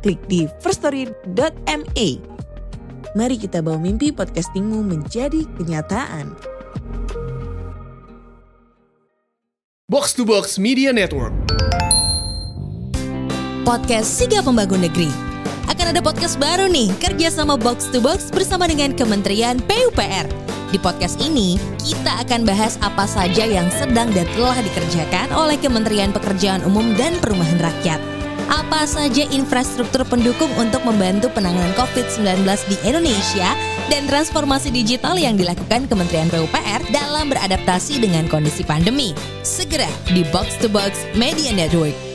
klik di firststory.me. Mari kita bawa mimpi podcastingmu menjadi kenyataan. Box to Box Media Network. Podcast Siga Pembangun Negeri. Akan ada podcast baru nih, kerja sama Box to Box bersama dengan Kementerian PUPR. Di podcast ini, kita akan bahas apa saja yang sedang dan telah dikerjakan oleh Kementerian Pekerjaan Umum dan Perumahan Rakyat. Apa saja infrastruktur pendukung untuk membantu penanganan COVID-19 di Indonesia dan transformasi digital yang dilakukan Kementerian PUPR dalam beradaptasi dengan kondisi pandemi. Segera di Box to Box Media Network.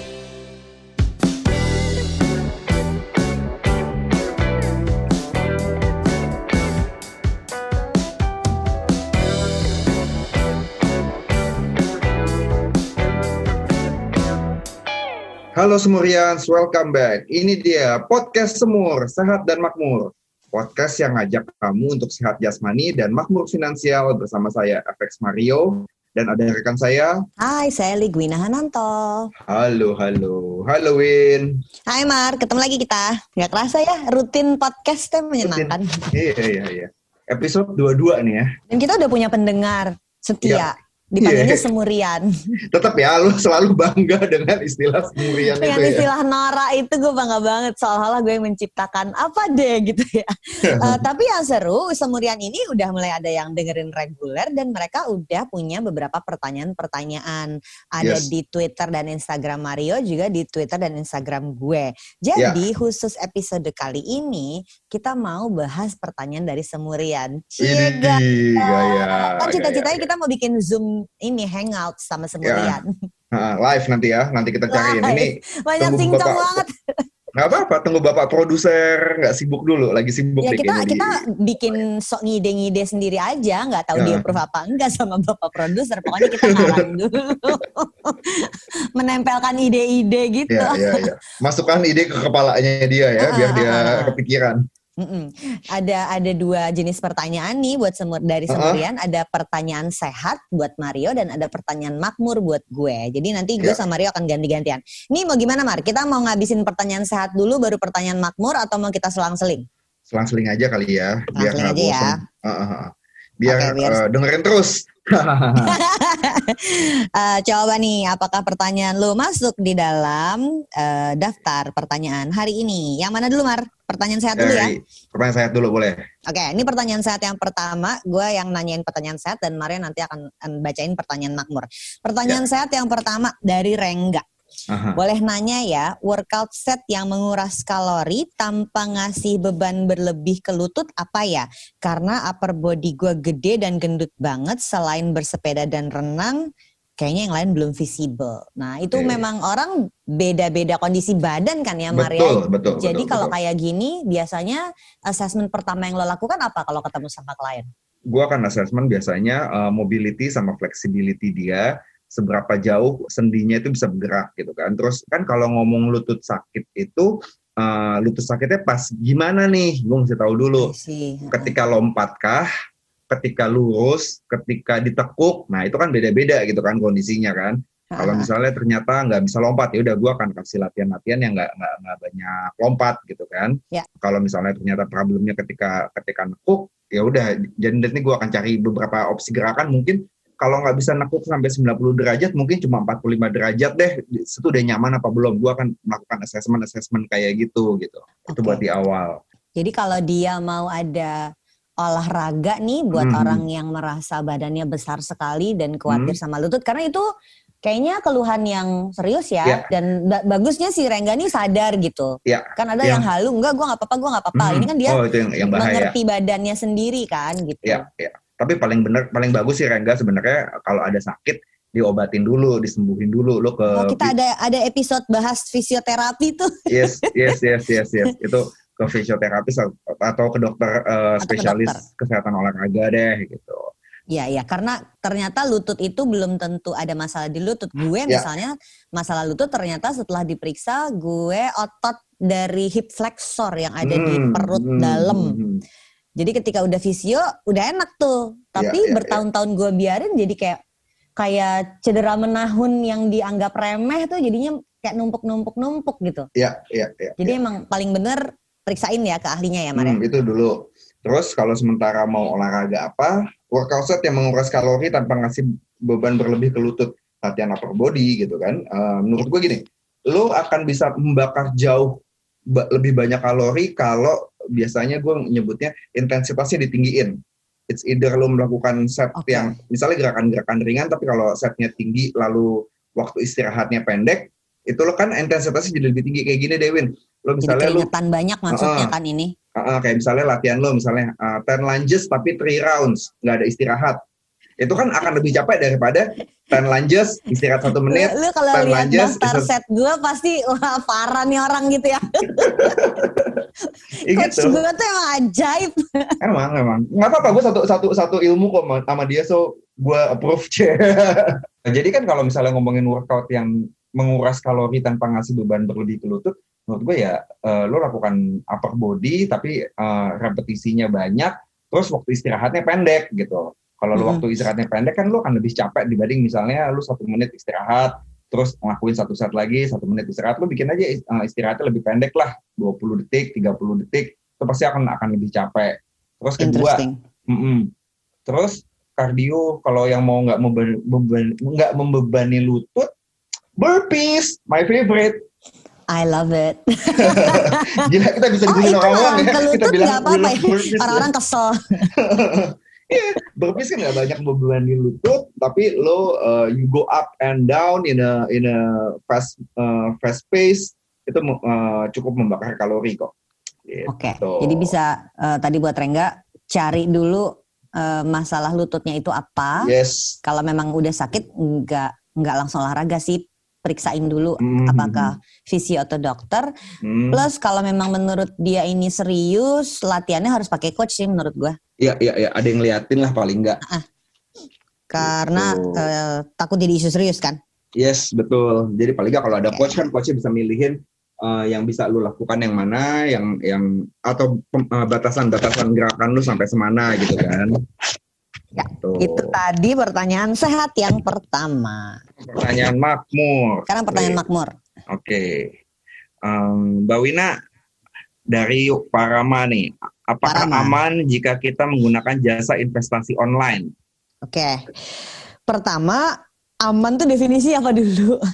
Halo Semurians, welcome back. Ini dia podcast Semur, Sehat dan Makmur. Podcast yang ngajak kamu untuk sehat jasmani dan makmur finansial bersama saya FX Mario dan ada rekan saya. Hai, saya Ligwina Hananto. Halo, halo. Halo Win. Hai Mar, ketemu lagi kita. Nggak kerasa ya, rutin podcastnya menyenangkan. Iya, iya, iya. Episode 22 nih ya. Dan kita udah punya pendengar setia. Iya. Dipanggilnya Iya. Semurian. Tetap ya, lu selalu bangga dengan istilah Semurian Dengan itu ya. istilah Nora itu gue bangga banget. Seolah-olah gue yang menciptakan apa deh gitu ya. Eh, tapi yang seru, Semurian ini udah mulai ada yang dengerin reguler dan mereka udah punya beberapa pertanyaan-pertanyaan. Ada Yes. di Twitter dan Instagram Mario, juga di Twitter dan Instagram gue. Jadi khusus episode kali ini kita mau bahas pertanyaan dari Semurian. Cie, gaya. Kan cita-citanya kita mau bikin Zoom ini hangout sama Semurian. Ah, live nanti ya, nanti kita cariin. Ini Banyak Bapak- banget. nggak apa-apa, tunggu bapak produser nggak sibuk dulu, lagi sibuk Ya kita di- kita bikin sok ngide-ngide sendiri aja, nggak tahu Nah. dia approve apa enggak sama bapak produser. Pokoknya kita ngarang dulu, menempelkan ide-ide gitu. Iya, iya, iya. Masukkan ide ke kepalanya dia ya, biar dia Ah, ah, ah. kepikiran. Mm-mm. Ada ada dua jenis pertanyaan nih buat semur dari. Semurian. Ada pertanyaan sehat buat Mario dan ada pertanyaan makmur buat gue. Jadi nanti gue Ya. sama Mario akan ganti-gantian. Nih mau gimana Mar? Kita mau ngabisin pertanyaan sehat dulu baru pertanyaan makmur atau mau kita selang-seling? Selang-seling aja kali ya, biar Selang-seling nggak aja ya. ah. Biar, Oke, biar- eh, dengerin terus. Eh, coba nih, apakah pertanyaan lu masuk di dalam eh, daftar pertanyaan hari ini? Yang mana dulu, Mar? Pertanyaan sehat dulu ya. Dari pertanyaan saya dulu boleh. Oke, ini pertanyaan sehat yang pertama. Gue yang nanyain pertanyaan sehat dan Maria nanti akan bacain pertanyaan makmur. Pertanyaan sehat yang pertama dari Rengga. Aha. Boleh nanya ya, workout set yang menguras kalori tanpa ngasih beban berlebih ke lutut apa ya? Karena upper body gue gede dan gendut banget, selain bersepeda dan renang, kayaknya yang lain belum visible. Nah itu Oke. memang orang beda-beda kondisi badan kan ya Maria? betul, betul. Jadi betul, kalau betul. kayak gini, biasanya assessment pertama yang lo lakukan apa kalau ketemu sama klien? gua akan assessment biasanya eh, mobility sama flexibility dia seberapa jauh sendinya itu bisa bergerak gitu kan. Terus kan kalau ngomong lutut sakit itu eh, lutut sakitnya pas gimana nih? Gue mesti tahu dulu. Ketika lompat kah? Ketika lurus, ketika ditekuk, nah itu kan beda-beda gitu kan kondisinya kan. Kalau misalnya ternyata nggak bisa lompat, ya udah gue akan kasih latihan-latihan yang nggak nggak nggak banyak lompat gitu kan. Ya. Kalau misalnya ternyata problemnya ketika ketika nekuk, ya udah. Jadi nanti gue akan cari beberapa opsi gerakan. Mungkin kalau nggak bisa nekuk sampai 90 derajat, mungkin cuma 45 derajat deh. Itu udah nyaman apa belum? Gue akan melakukan assessment-assessment kayak gitu gitu. Itu Oke. buat di awal. Jadi kalau dia mau ada olahraga nih buat Hmm. orang yang merasa badannya besar sekali dan khawatir Hmm. sama lutut karena itu kayaknya keluhan yang serius ya Ya. dan ba- bagusnya si Rengga nih sadar gitu. Ya. Kan ada Ya. yang halu, enggak gua nggak apa-apa, gua nggak apa-apa. Hmm. Ini kan dia oh itu yang, yang bahaya. mengerti badannya sendiri kan gitu. Ya, ya. Tapi paling benar, paling bagus sih Rengga sebenarnya kalau ada sakit diobatin dulu, disembuhin dulu. Lo ke Oh, kita ada ada episode bahas fisioterapi tuh. yes, yes, yes, yes, yes. Itu ke fisioterapis atau ke dokter uh, Atau ke spesialis dokter. kesehatan olahraga deh gitu. Iya, iya, karena ternyata lutut itu belum tentu ada masalah di lutut. Gue Ya. misalnya masalah lutut ternyata setelah diperiksa gue otot dari hip flexor yang ada di Hmm, perut hmm, dalam. hmm, hmm. Jadi ketika udah visio udah enak tuh. Tapi Iya, iya, bertahun-tahun gue biarin jadi kayak kayak cedera menahun yang dianggap remeh tuh jadinya kayak numpuk-numpuk-numpuk gitu. Iya, iya, iya. Jadi emang paling bener periksain ya ke ahlinya ya, Mar. ya? Hmm, itu dulu. Terus kalau sementara mau olahraga apa, workout set yang menguras kalori tanpa ngasih beban berlebih ke lutut, latihan upper body gitu kan. Eh, menurut gue gini, lo akan bisa membakar jauh ba- lebih banyak kalori kalau biasanya gue nyebutnya intensitasnya ditinggiin. It's either lo melakukan set Oke. yang misalnya gerakan-gerakan ringan, tapi kalau setnya tinggi lalu waktu istirahatnya pendek, itu lo kan intensitasnya jadi lebih tinggi kayak gini Dewin. Lo Jadi misalnya lo keringetan banyak maksudnya Ah. kan ini. Uh, kayak misalnya latihan lo misalnya uh, 10 lunges tapi 3 rounds nggak ada istirahat itu kan akan lebih capek daripada 10 lunges istirahat satu menit Lu, lu kalau ten lihat lunges, daftar set gue pasti wah parah nih orang gitu ya. ya Coach gitu gue tuh emang ajaib. emang emang nggak apa-apa gue satu satu satu ilmu kok sama- dia so gue approve jadi kan kalau misalnya ngomongin workout yang menguras kalori tanpa ngasih beban berlebih ke lutut menurut gue ya uh, lo lakukan upper body tapi uh, repetisinya banyak terus waktu istirahatnya pendek gitu kalau lo Mhm. waktu istirahatnya pendek kan lo akan lebih capek dibanding misalnya lo satu menit istirahat terus ngelakuin satu set lagi satu menit istirahat lo bikin aja uh, istirahatnya lebih pendek lah 20 detik 30 detik itu pasti akan akan lebih capek terus kedua Interesting. Mm-mm. Terus kardio kalau yang mau nggak membeban, beban- nggak membebani lutut, burpees, my favorite. I love it. Gila kita bisa Oh digulung itu orang malah ya. ke Kita lutut bilang nggak apa-apa ya. ya. Orang-orang kesel. burpees kan nggak banyak membebani lutut, tapi lo uh, you go up and down in a in a fast uh, fast pace itu uh, cukup membakar kalori kok. Gitu. Oke. Jadi bisa eh, tadi buat Rengga cari dulu eh, masalah lututnya itu apa. Yes. Kalau memang udah sakit nggak nggak langsung olahraga sih periksain dulu Mhm. apakah fisio atau dokter. Hmm. Plus kalau memang menurut dia ini serius, latihannya harus pakai coach sih menurut gua. Iya iya iya ada yang liatin lah paling nggak. Karena Gitu. eh, takut jadi isu serius kan. Yes, betul. Jadi paling nggak kalau ada Oke. coach kan coachnya bisa milihin uh, yang bisa lu lakukan yang mana, yang yang atau uh, batasan-batasan gerakan lu sampai semana gitu kan. Ya, Tuh. Itu tadi pertanyaan sehat yang pertama. Pertanyaan makmur. Sekarang pertanyaan Oke. makmur. Oke. Um, Mbak Wina dari Parama nih, apakah Parama. aman jika kita menggunakan jasa investasi online? Oke. Pertama, aman tuh definisi apa dulu?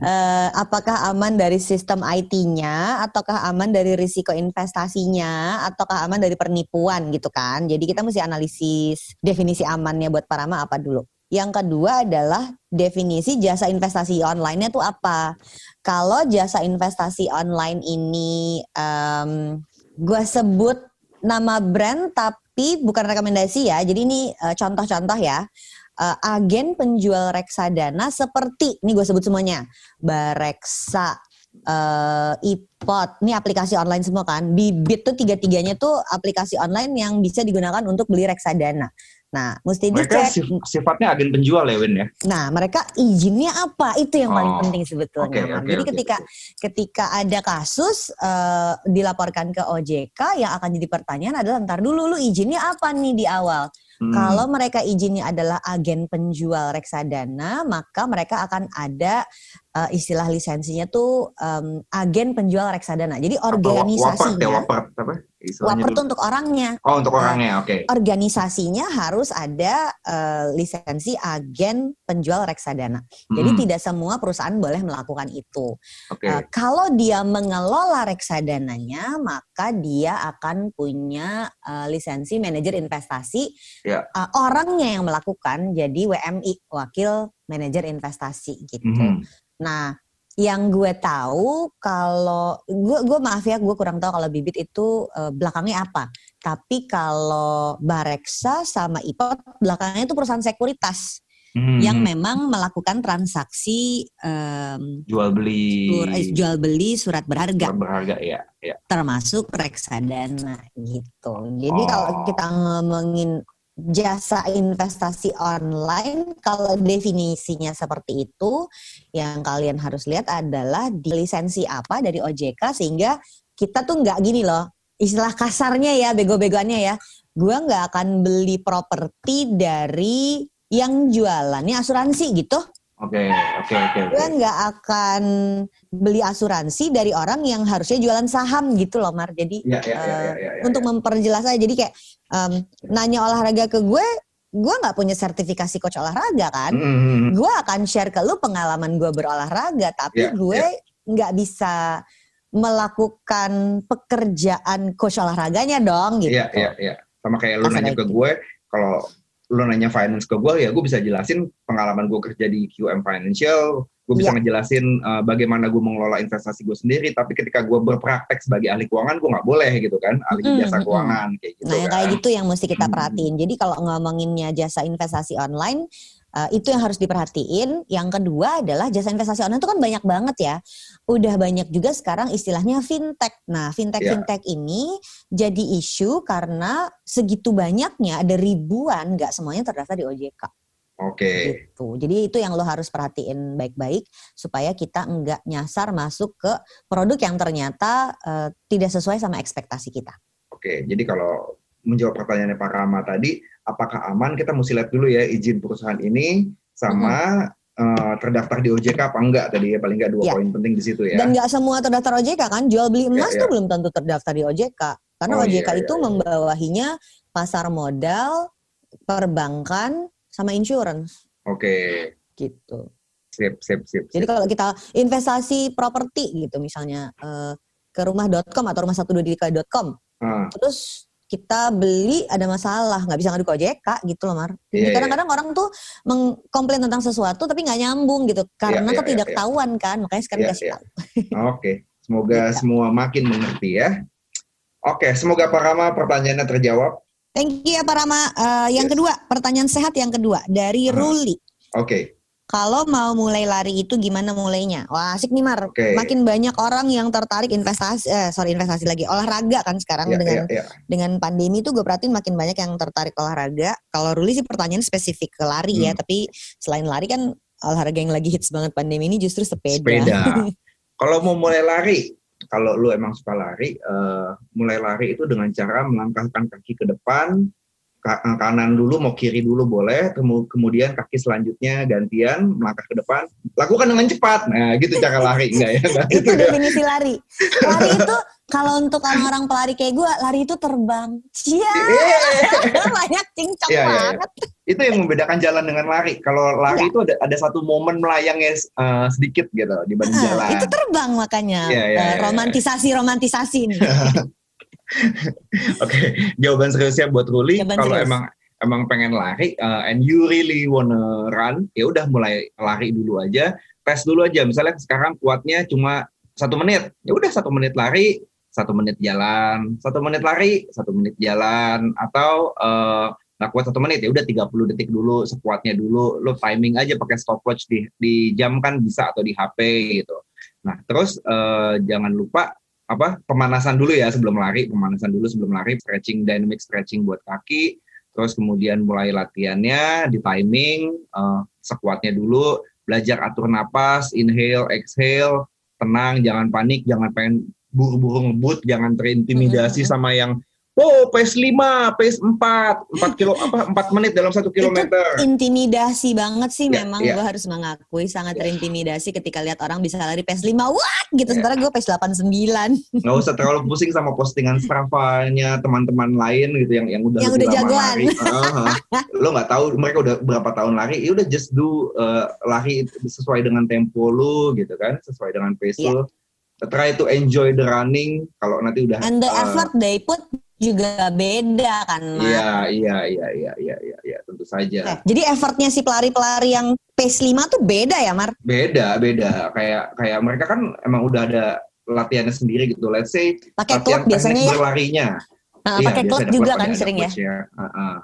Eh, apakah aman dari sistem IT-nya, ataukah aman dari risiko investasinya, ataukah aman dari penipuan gitu kan? Jadi kita mesti analisis definisi amannya buat Parama apa dulu. Yang kedua adalah definisi jasa investasi online-nya tuh apa? Kalau jasa investasi online ini em gue sebut nama brand tapi bukan rekomendasi ya. Jadi ini eh, contoh-contoh ya. Eh, agen penjual reksadana seperti ini gue sebut semuanya. Bareksa, eh iPod, ini aplikasi online semua kan. Bibit tuh tiga-tiganya tuh aplikasi online yang bisa digunakan untuk beli reksadana. Nah, mesti Mereka dicek. sif- sifatnya agen penjual ya, Win ya? Nah, mereka izinnya apa? Itu yang paling Oh, penting sebetulnya. Mam. oke, Jadi oke, ketika ketika ada kasus eh, dilaporkan ke OJK yang akan jadi pertanyaan adalah ntar dulu lu izinnya apa nih di awal? Hmm. Kalau mereka izinnya adalah agen penjual reksadana, maka mereka akan ada eh, istilah lisensinya tuh em, agen penjual reksadana. Jadi Apa, wa- Wapert ya, wapert apa? Istilahnya tuh untuk orangnya Oh, untuk orangnya, oke. organisasinya harus ada eh, lisensi agen penjual reksadana. Jadi Hmm, tidak semua perusahaan boleh melakukan itu. Oke. Eh, kalau dia mengelola reksadananya, maka dia akan punya eh, lisensi manajer investasi. Ya. Eh, orangnya yang melakukan jadi WMI, wakil manajer investasi gitu. Mhm. Nah, yang gue tahu kalau gue gue maaf ya gue kurang tahu kalau bibit itu eh, belakangnya apa. Tapi kalau Bareksa sama Ipot belakangnya itu perusahaan sekuritas. Hmm. yang memang melakukan transaksi em, jual beli sur- eh, jual beli surat berharga berharga ya, ya. termasuk reksadana gitu. Jadi Oh. kalau kita ngomongin jasa investasi online, kalau definisinya seperti itu, yang kalian harus lihat adalah di lisensi apa dari OJK sehingga kita tuh nggak gini loh, istilah kasarnya ya, bego-begoannya ya, gua nggak akan beli properti dari yang jualannya asuransi gitu. Oke, oke, oke. Gue nggak akan beli asuransi dari orang yang harusnya jualan saham gitu loh Mar. Jadi Ya, ya, ya, eh, ya, ya, ya, untuk ya. memperjelas aja, jadi kayak em, nanya olahraga ke gue, gue nggak punya sertifikasi coach olahraga kan. Hmm, hmm, hmm. Gue akan share ke lu pengalaman gue berolahraga, tapi Ya, gue nggak bisa melakukan pekerjaan coach olahraganya dong gitu. Iya, iya, iya. Sama kayak lu Kasar nanya ke gitu. gue, kalau lu nanya finance ke gue, ya gue bisa jelasin pengalaman gue kerja di QM Financial, gue bisa Iya. ngejelasin uh, bagaimana gue mengelola investasi gue sendiri, tapi ketika gue berpraktek sebagai ahli keuangan, gue nggak boleh gitu kan, ahli Mm-mm, jasa keuangan kayak gitu Nah, kan. kayak gitu yang mesti kita Hmm. perhatiin. Jadi kalau ngomonginnya jasa investasi online, eh, itu yang harus diperhatiin. Yang kedua adalah jasa investasi online itu kan banyak banget ya. Udah banyak juga sekarang istilahnya fintech. Nah, Ya. fintech-fintech ini jadi isu karena segitu banyaknya, ada ribuan, nggak semuanya terdaftar di OJK. Oke, Gitu. Jadi itu yang lo harus perhatiin baik-baik supaya kita nggak nyasar masuk ke produk yang ternyata eh, tidak sesuai sama ekspektasi kita. oke. Jadi kalau menjawab pertanyaannya Pak Rama tadi, apakah aman? Kita mesti lihat dulu ya izin perusahaan ini sama uh, terdaftar di OJK apa enggak tadi ya paling enggak dua Iya. poin penting di situ ya. Dan nggak semua terdaftar OJK kan, jual beli emas Iya, tuh iya. belum tentu terdaftar di OJK. Karena Oh, OJK iya, itu iya, iya. membawahinya pasar modal, perbankan, sama insurance Oke, gitu. sip, sip, sip. Jadi sip. kalau kita investasi properti gitu misalnya eh, ke rumah.com atau rumah satu com, Ah, terus kita beli ada masalah nggak bisa ngadu ke OJK gitu loh Mar. Jadi Iya, kadang-kadang orang tuh mengkomplain tentang sesuatu tapi nggak nyambung gitu karena iya, iya, ketidaktahuan kan makanya sekarang Iya, kasih iya. tahu. Oke, semoga Gitu. semua makin mengerti ya. Oke, semoga Pak Rama pertanyaannya terjawab. Thank you ya Pak Rama. Eh, yang Yes. kedua, pertanyaan sehat yang kedua dari Aha. Ruli. Oke, Kalau mau mulai lari itu gimana mulainya? Wah asik nih Mar. Oke. Makin banyak orang yang tertarik investasi, eh, sorry investasi lagi olahraga kan sekarang ya, dengan ya, ya. dengan pandemi itu gue perhatiin makin banyak yang tertarik olahraga. Kalau Ruli sih pertanyaan spesifik ke lari ya, Hmm. tapi selain lari kan olahraga yang lagi hits banget pandemi ini justru sepeda. Sepeda. Kalau mau mulai lari, kalau lu emang suka lari, eh, mulai lari itu dengan cara melangkahkan kaki ke depan, kanan dulu, mau kiri dulu boleh, kemu- kemudian kaki selanjutnya gantian melangkah ke depan, lakukan dengan cepat. Nah, gitu cara lari enggak ya? Nggak itu gitu ya? definisi lari. Lari itu kalau untuk orang-orang pelari kayak gue, lari itu terbang. Cia, Eh, banyak cincang Iya, iya, iya. banget. itu yang membedakan jalan dengan lari. Kalau lari Iya. itu ada ada satu momen melayangnya eh, sedikit gitu dibanding Ah, jalan. itu terbang makanya Iya, iya, Eh, iya, iya. romantisasi romantisasi nih. Oke, jawaban seriusnya buat Ruli. Kalau serius. emang emang pengen lari uh, and you really wanna run, ya udah mulai lari dulu aja. Tes dulu aja. Misalnya sekarang kuatnya cuma satu menit, ya udah satu menit lari, satu menit jalan, satu menit lari, satu menit jalan, atau uh, nggak kuat satu menit ya udah 30 detik dulu sekuatnya dulu lo timing aja pakai stopwatch di di jam kan bisa atau di HP gitu nah terus uh, jangan lupa apa pemanasan dulu ya sebelum lari pemanasan dulu sebelum lari stretching dynamic stretching buat kaki terus kemudian mulai latihannya di timing eh, sekuatnya dulu belajar atur napas inhale exhale tenang jangan panik jangan pengen buru-buru ngebut jangan terintimidasi Mhm. sama yang oh pace 5 pace 4 4 kilo apa 4 menit dalam satu kilometer Intimidasi banget sih Iya, memang iya. gue harus mengakui sangat terintimidasi ketika lihat orang bisa lari pace 5 what gitu Iya. sementara gue pace 89 nggak usah terlalu pusing sama postingan Strava-nya teman-teman lain gitu yang yang udah Yang udah lama jagoan. lari. Heeh. lo nggak tahu mereka udah berapa tahun lari, ya udah just do uh, lari sesuai dengan tempo lu gitu kan, sesuai dengan pace Iya. lu. Try to enjoy the running. Kalau nanti udah and the uh, effort they put juga beda kan Mak? Iya, iya, iya, iya, iya, iya, iya, tentu saja. Eh, jadi effortnya si pelari-pelari yang pace 5 tuh beda ya Mar? Beda, beda. Kayak kayak mereka kan emang udah ada latihannya sendiri gitu. Let's say Pakai latihan klub biasanya ya? berlarinya. Nah, Iya, pakai klub juga kan sering ya? coachnya. Heeh.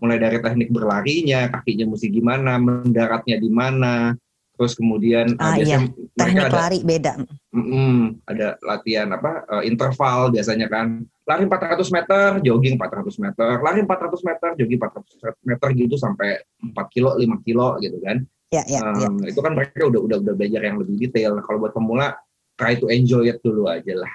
mulai dari teknik berlarinya, kakinya mesti gimana, mendaratnya di mana, terus kemudian Ah, uh, biasanya iya. mereka Teknik ada lari beda. mm-mm, ada latihan apa uh, interval biasanya kan lari 400 meter, jogging 400 meter, lari 400 meter, jogging 400 meter gitu sampai 4 kilo, 5 kilo gitu kan. Ya, ya, ya. Um, Itu kan mereka udah udah udah belajar yang lebih detail. Nah, Kalau buat pemula try to enjoy it dulu aja lah.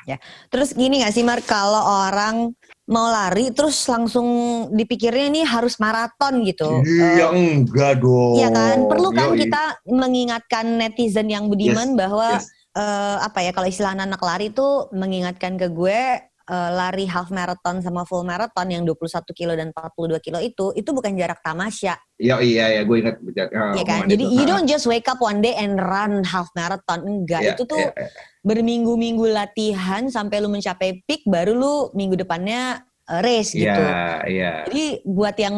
Terus gini gak sih Mar, kalau orang mau lari terus langsung dipikirnya ini harus maraton gitu. Iya Eh, enggak dong. Iya kan, perlu kan Yoi. kita mengingatkan netizen yang budiman bahwa Yes. eh, apa ya kalau istilah anak lari tuh mengingatkan ke gue eh, lari half marathon sama full marathon yang 21 kilo dan 42 kilo itu itu bukan jarak tamasya, Iya iya ya, gue ingat uh, ya kan? Jadi itu. you Ah, don't just wake up one day and run half marathon, enggak. iya, itu tuh iya, iya. berminggu-minggu latihan sampai lu mencapai peak baru lu minggu depannya eh, race gitu. Iya, iya. Jadi buat yang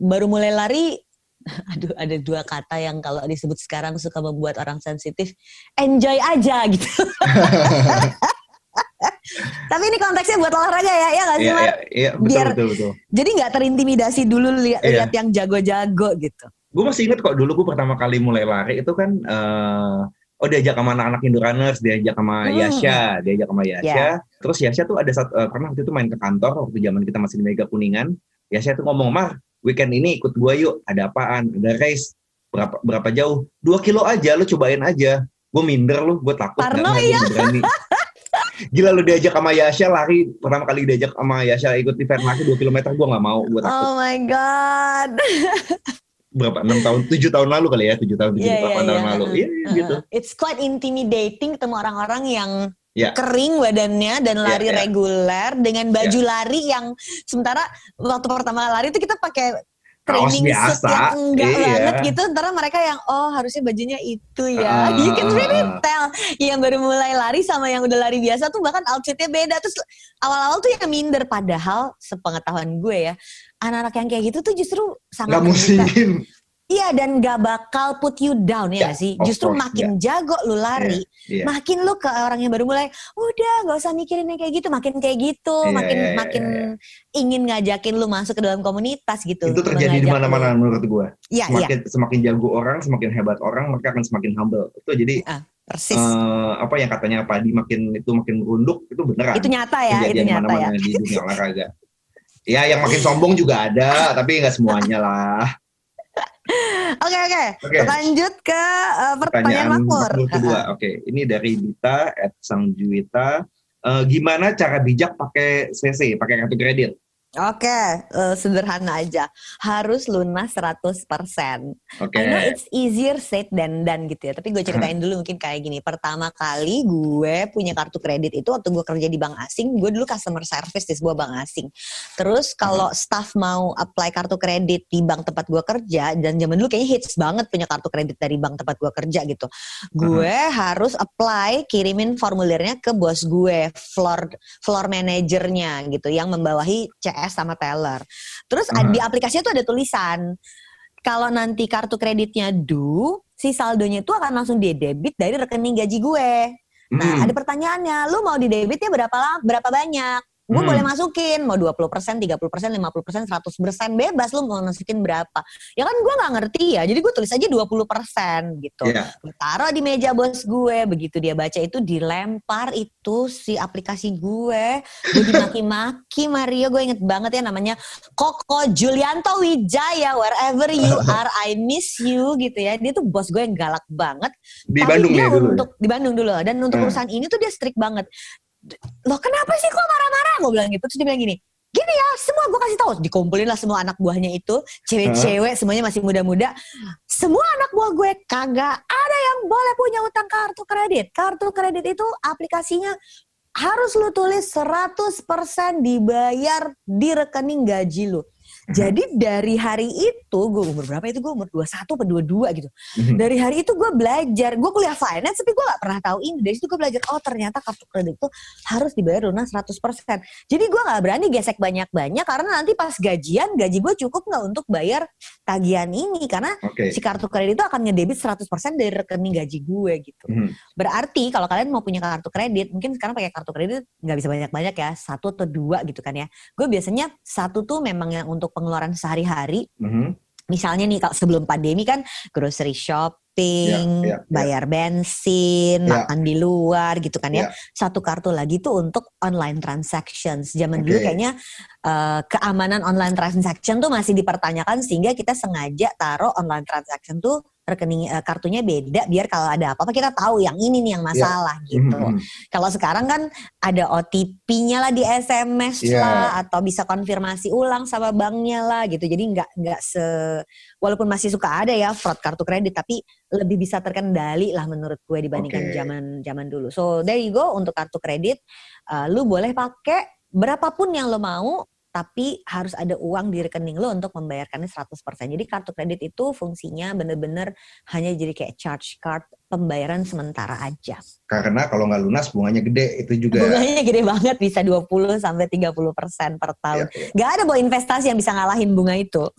baru mulai lari, aduh ada dua kata yang kalau disebut sekarang suka membuat orang sensitif, enjoy aja gitu. Tapi ini konteksnya buat olahraga ya, ya nggak sih Iya, iya, iya, betul, Biar- betul, betul. Jadi nggak terintimidasi dulu lihat Iya. lihat yang jago-jago gitu. Gue masih inget kok dulu gue pertama kali mulai lari itu kan eh oh diajak sama anak-anak Indorunners, diajak sama Hmm. Yasha, diajak sama Yasha. Ya. Terus Yasha tuh ada satu eh, pernah waktu itu main ke kantor waktu zaman kita masih di Mega Kuningan. Yasha tuh ngomong, "Mar, weekend ini ikut gua yuk. Ada apaan? Ada race. Berapa berapa jauh? Dua kilo aja, lu cobain aja." Gue minder lu, gue takut Parno, berani. Gila lu diajak sama Yasha lari pertama kali diajak sama Yasha ikut event lari 2 km gue nggak mau gue takut Oh my god. berapa enam tahun tujuh tahun lalu kali ya tujuh tahun tujuh Iya, delapan iya, tahun iya. lalu iya iya, gitu It's quite intimidating ketemu orang-orang yang Ya. kering badannya dan lari Ya, ya. reguler dengan baju lari yang sementara waktu pertama lari itu kita pakai training biasa, yang enggak iya. banget gitu. Ntar mereka yang oh harusnya bajunya itu ya. you can really tell yang baru mulai lari sama yang udah lari biasa tuh bahkan outfitnya beda. Terus awal-awal tuh yang minder padahal sepengetahuan gue ya anak-anak yang kayak gitu tuh justru sangat nggak musingin Iya dan gak bakal put you down ya, Ya, sih. Justru course, makin jago lu lari, Iya. makin lu ke orang yang baru mulai, udah nggak usah mikirin yang kayak gitu, makin kayak gitu, Iya, makin iya, iya, makin ingin ngajakin lu masuk ke dalam komunitas gitu. itu terjadi di mana-mana menurut gue Iya iya semakin semakin jago orang semakin hebat orang mereka akan semakin humble itu jadi persis. eh, apa yang katanya padi makin itu makin merunduk itu beneran itu nyata ya, itu nyata ya. mana-mana di dunia olahraga ya yang makin sombong juga ada tapi nggak semuanya lah Oke oke, lanjut ke uh, pertanyaan makmur. kedua oke ini dari Dita at Sang Juwita. Eh, gimana cara bijak pakai CC pakai kartu kredit Oke, eh, sederhana aja. Harus lunas 100%. oke I know it's easier said than done gitu ya. Tapi gue ceritain dulu mungkin kayak gini. Pertama kali gue punya kartu kredit itu waktu gue kerja di bank asing. Gue dulu customer service di sebuah bank asing. Terus kalau staff mau apply kartu kredit di bank tempat gue kerja. Dan zaman dulu kayaknya hits banget punya kartu kredit dari bank tempat gue kerja gitu. Gue harus apply kirimin formulirnya ke bos gue. Floor, floor manajernya gitu. Yang membawahi CS sama teller. Terus Hmm. di aplikasinya tuh ada tulisan kalau nanti kartu kreditnya due, si saldonya itu akan langsung di debit dari rekening gaji gue. Nah, Hmm. ada pertanyaannya, lu mau di debitnya berapa lama, berapa banyak? Gue Hmm. boleh masukin, mau 20%, 30%, 50%, 100%, bebas lu mau masukin berapa. Ya kan gue nggak ngerti ya, jadi gue tulis aja 20% gitu. Gue taruh di meja bos gue, begitu dia baca itu dilempar itu si aplikasi gue. Gue dimaki-maki Mario, gue inget banget ya namanya Koko Julianto Wijaya, wherever you are, I miss you gitu ya. Dia tuh bos gue yang galak banget. di Tapi Bandung dia ya dulu untuk di Bandung dulu dan untuk Hmm. urusan ini tuh dia strict banget. Loh kenapa sih kok marah-marah? Gue bilang gitu. Terus dia bilang gini, gini ya semua gue kasih tahu. Dikumpulin lah semua anak buahnya itu, cewek-cewek semuanya masih muda-muda. Semua anak buah gue kagak ada yang boleh punya utang kartu kredit. Kartu kredit itu aplikasinya harus lu tulis 100% dibayar di rekening gaji lu. Jadi dari hari itu, gue umur berapa itu? Gue umur 21 atau 22 gitu. Mhm. Dari hari itu gue belajar, gue kuliah finance tapi gue gak pernah tahu ini. Dari situ gue belajar, oh ternyata kartu kredit itu harus dibayar lunas 100%. Jadi gue gak berani gesek banyak-banyak karena nanti pas gajian, gaji gue cukup gak untuk bayar tagihan ini. Karena oke si kartu kredit itu akan ngedebit 100% dari rekening gaji gue gitu. Mhm. Berarti kalau kalian mau punya kartu kredit, mungkin sekarang pakai kartu kredit nggak bisa banyak-banyak ya, satu atau dua gitu kan ya. Gue biasanya satu tuh memang yang untuk pengeluaran sehari-hari. Mhm. Misalnya nih kalau sebelum pandemi kan grocery shopping, Iya, iya, iya. bayar bensin, Iya. makan di luar gitu kan ya. Iya. Satu kartu lagi tuh untuk online transactions. Zaman dulu Oke. kayaknya eh, keamanan online transaction tuh masih dipertanyakan sehingga kita sengaja taruh online transaction tuh rekening eh, kartunya beda biar kalau ada apa-apa kita tahu yang ini nih yang masalah gitu. Mhm. Kalau sekarang kan ada OTP-nya lah di SMS Iya. lah atau bisa konfirmasi ulang sama banknya lah gitu. Jadi nggak nggak se walaupun masih suka ada ya fraud kartu kredit tapi lebih bisa terkendali lah menurut gue dibandingkan Oke. zaman zaman dulu. So there you go untuk kartu kredit uh, lu boleh pakai berapapun yang lo mau tapi harus ada uang di rekening lo untuk membayarkannya 100%. Jadi kartu kredit itu fungsinya bener-bener hanya jadi kayak charge card pembayaran sementara aja. Karena kalau nggak lunas bunganya gede itu juga. Bunganya gede banget bisa 20 sampai 30 persen per tahun. Iya, iya. Gak ada bawa investasi yang bisa ngalahin bunga itu.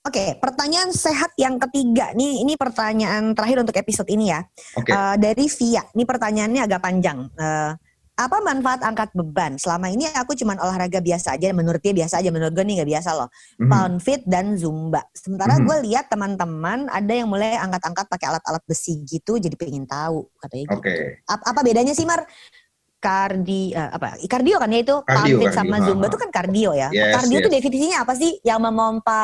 Oke, pertanyaan sehat yang ketiga nih, ini pertanyaan terakhir untuk episode ini ya. Oke. Eh, dari Via, ini pertanyaannya agak panjang. Eh, apa manfaat angkat beban? Selama ini aku cuman olahraga biasa aja, menurut dia biasa aja, menurut gue nih nggak biasa loh. Mhm. Pound fit dan zumba. Sementara Mhm. gue lihat teman-teman ada yang mulai angkat-angkat pakai alat-alat besi gitu, jadi pengen tahu katanya gitu. Oke. Ap- apa bedanya sih Mar? Kardi eh, apa? Kardio kan ya itu pound Kardio, fit sama zumba itu kan kardio ya. Yes, kardio yes. itu definisinya apa sih? Yang memompa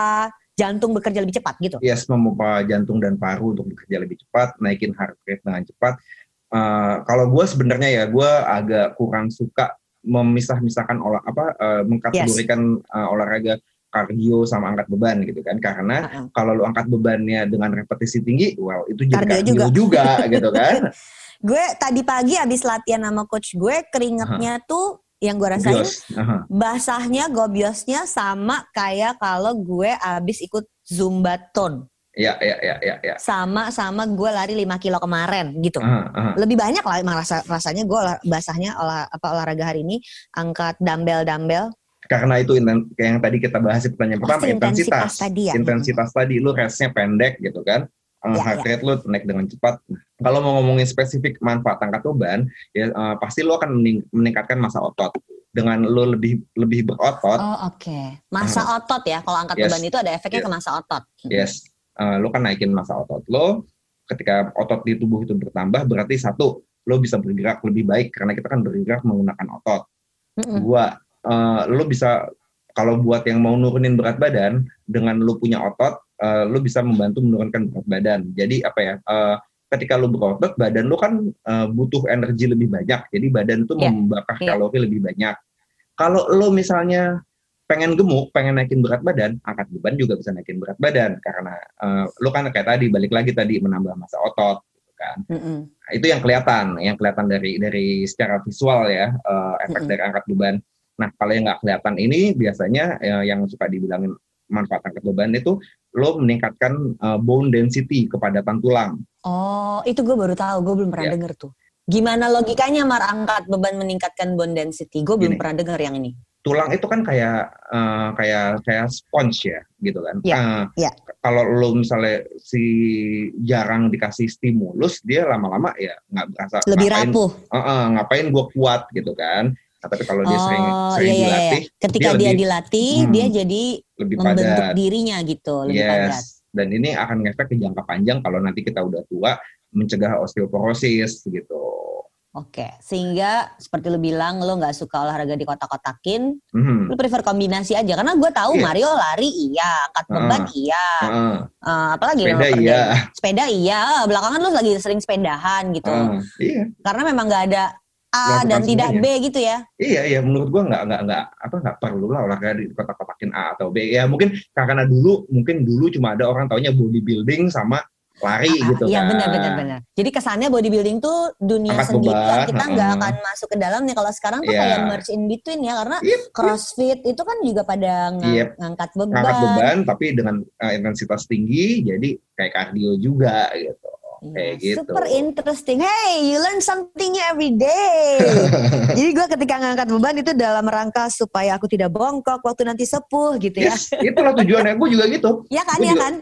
jantung bekerja lebih cepat gitu. Yes, memompa jantung dan paru untuk bekerja lebih cepat, naikin heart rate dengan cepat. Eh, kalau gue sebenarnya ya, gue agak kurang suka memisah-misahkan olah apa eh, mengkategorikan eh, olahraga kardio sama angkat beban gitu kan karena Ha-ha. kalau lu angkat bebannya dengan repetisi tinggi, well itu jadi Kardio kardio, juga. gitu kan. Gue tadi pagi habis latihan sama coach gue keringetnya tuh yang gue rasain Bios. Aha. basahnya gobiosnya sama kayak kalau gue abis ikut zumba tone Ya, ya, ya, ya, ya. sama sama gue lari 5 kilo kemarin gitu. Aha, aha. Lebih banyak lah emang rasa, rasanya gue olah- basahnya olah, apa olahraga hari ini angkat dumbbell-dumbbell Karena itu kayak yang tadi kita bahas di pertanyaan pertama Pasti intensitas intensitas. tadi ya. Intensitas tadi lu restnya pendek gitu kan. Uh, Ya, heart ya. rate lu naik dengan cepat. Kalau mau ngomongin spesifik manfaat angkat beban, ya uh, pasti lu akan mening- meningkatkan masa otot. Dengan lu lebih lebih berotot, Oh oke. Masa otot ya. Kalau angkat Yes. beban itu ada efeknya Yes. ke masa otot. yes, uh, lu kan naikin masa otot lo. Ketika otot di tubuh itu bertambah, berarti satu, lo bisa bergerak lebih baik karena kita kan bergerak menggunakan otot. Mm-mm. Dua, eh, lo bisa kalau buat yang mau nurunin berat badan dengan lo punya otot, eh, lo bisa membantu menurunkan berat badan. Jadi apa ya? eh, ketika lo berotot, badan lo kan eh, butuh energi lebih banyak. Jadi badan itu Iya, membakar iya. kalori lebih banyak. Kalau lo misalnya pengen gemuk, pengen naikin berat badan, angkat beban juga bisa naikin berat badan karena eh, lo kan kayak tadi balik lagi tadi menambah massa otot, gitu kan. Mm-mm. Nah, itu yang kelihatan, yang kelihatan dari dari secara visual ya eh, efek Mm-mm. dari angkat beban. Nah kalau yang nggak kelihatan ini biasanya eh, yang suka dibilangin manfaat angkat beban itu lo meningkatkan eh, bone density kepadatan tulang. Oh itu gue baru tahu. Gue belum pernah Ya. denger tuh. Gimana logikanya Mar angkat beban meningkatkan bone density? Gue belum Gini. pernah denger yang ini. Tulang itu kan kayak eh, kayak kayak sponge ya, gitu kan. Ya, Eh, ya. Kalau lo misalnya si jarang dikasih stimulus, dia lama-lama ya nggak berasa. Lebih ngapain- rapuh. Eh, eh, ngapain gue kuat gitu kan. Nah, tapi kalau dia sering oh sering iya iya iya. dilatih, Ketika dia dia, lebih- dilatih, Hmm. dia jadi lebih membentuk padat. dirinya gitu, lebih padat. Yes, dan ini akan ngefek ke jangka panjang kalau nanti kita udah tua mencegah osteoporosis gitu. Oke, sehingga seperti lu bilang, lu nggak suka olahraga di kotak-kotakin, Mhm. lu prefer kombinasi aja. Karena gue tahu Iya. Mario lari iya, angkat beban iya, Heeh, Eh, apalagi sepeda lo iya. Sepeda iya, belakangan lu lagi sering sepedahan gitu. Heeh, iya, Karena memang nggak ada A Melakukan dan tidak B gitu ya. iya, iya. Menurut gua nggak nggak nggak apa nggak perlu lah olahraga di kotak-kotakin A atau B. Ya mungkin karena dulu mungkin dulu cuma ada orang taunya bodybuilding sama lari Ah, gitu Iya kan. benar benar benar. Jadi kesannya bodybuilding tuh dunia Angkat sendiri beban, yang kita nggak heeh. akan masuk ke dalamnya. Kalau sekarang tuh Iya. kayak merge in between ya, karena Yep, CrossFit itu kan juga pada ng- Yep. ngangkat beban. ngangkat beban tapi dengan uh, intensitas tinggi jadi kayak kardio juga gitu. Iya, Kayak gitu. Super interesting. Hey, you learn something new every day. Jadi gue ketika ngangkat beban itu dalam rangka supaya aku tidak bongkok waktu nanti sepuh gitu ya. Yes, itulah tujuannya. Gue juga gitu. Ya kan, Gua ya juga, kan.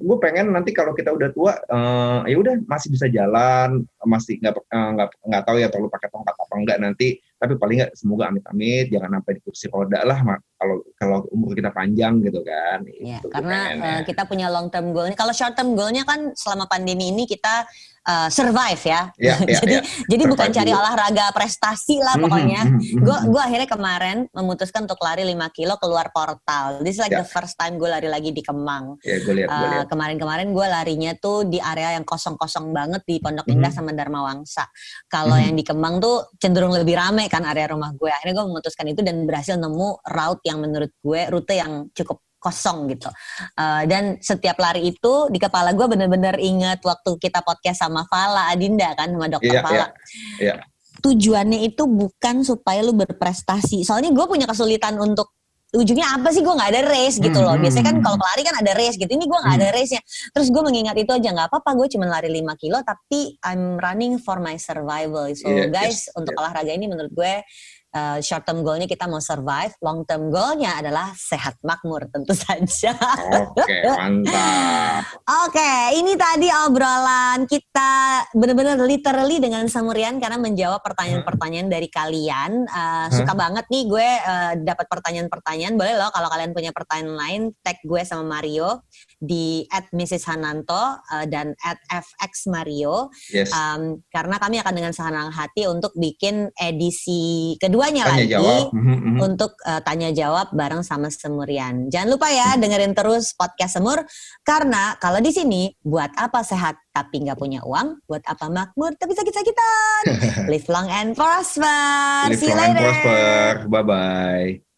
gue pengen nanti kalau kita udah tua, eh, ya udah masih bisa jalan, masih nggak eh, nggak nggak tahu ya perlu pakai tongkat apa enggak nanti. tapi paling nggak semoga amit-amit jangan sampai di kursi roda lah kalau kalau umur kita panjang gitu kan. Ya, karena uh, kita punya long term goal. Kalau short term goalnya kan selama pandemi ini kita uh, survive ya. ya, ya jadi ya. jadi bukan cari olahraga prestasi lah mhm, pokoknya. Gue mhm, gue akhirnya kemarin memutuskan untuk lari 5 kilo keluar portal. This is like ya. the first time gue lari lagi di Kemang. Ya, gue lihat, uh, lihat. Kemarin-kemarin gue larinya tuh di area yang kosong-kosong banget di Pondok Indah mm -hmm. sama Dharma Wangsa. Kalau mm -hmm. yang di Kemang tuh cenderung lebih rame kan area rumah gue. Akhirnya gue memutuskan itu dan berhasil nemu route yang menurut gue rute yang cukup kosong gitu. Uh, dan setiap lari itu di kepala gue bener-bener inget waktu kita podcast sama Fala Adinda kan sama dokter yeah, Fala. Yeah, yeah. Tujuannya itu bukan supaya lu berprestasi. Soalnya gue punya kesulitan untuk ujungnya apa sih gue nggak ada race gitu loh. Hmm, Biasanya kan hmm, kalau hmm. pelari kan ada race gitu. Ini gue nggak ada race nya. Terus gue mengingat itu aja nggak apa-apa. Gue cuma lari 5 kilo tapi I'm running for my survival. So yeah, guys yes, untuk yeah. olahraga ini menurut gue uh, short term goalnya kita mau survive, long term goalnya adalah sehat makmur tentu saja. Oke, okay, mantap. Oke, okay, ini tadi obrolan kita benar-benar literally dengan Samurian karena menjawab pertanyaan-pertanyaan dari kalian. Uh, huh? Suka banget nih gue uh, dapat pertanyaan-pertanyaan. Boleh loh kalau kalian punya pertanyaan lain, tag gue sama Mario di at Mrs. Hananto uh, dan at FX Mario. Yes. Um, karena kami akan dengan senang hati untuk bikin edisi kedua keduanya tanya lagi jawab. Mm -hmm. untuk uh, tanya jawab bareng sama Semurian. Jangan lupa ya dengerin terus podcast Semur karena kalau di sini buat apa sehat tapi nggak punya uang, buat apa makmur tapi sakit-sakitan. Live long and prosper. Live long and prosper. Bye bye.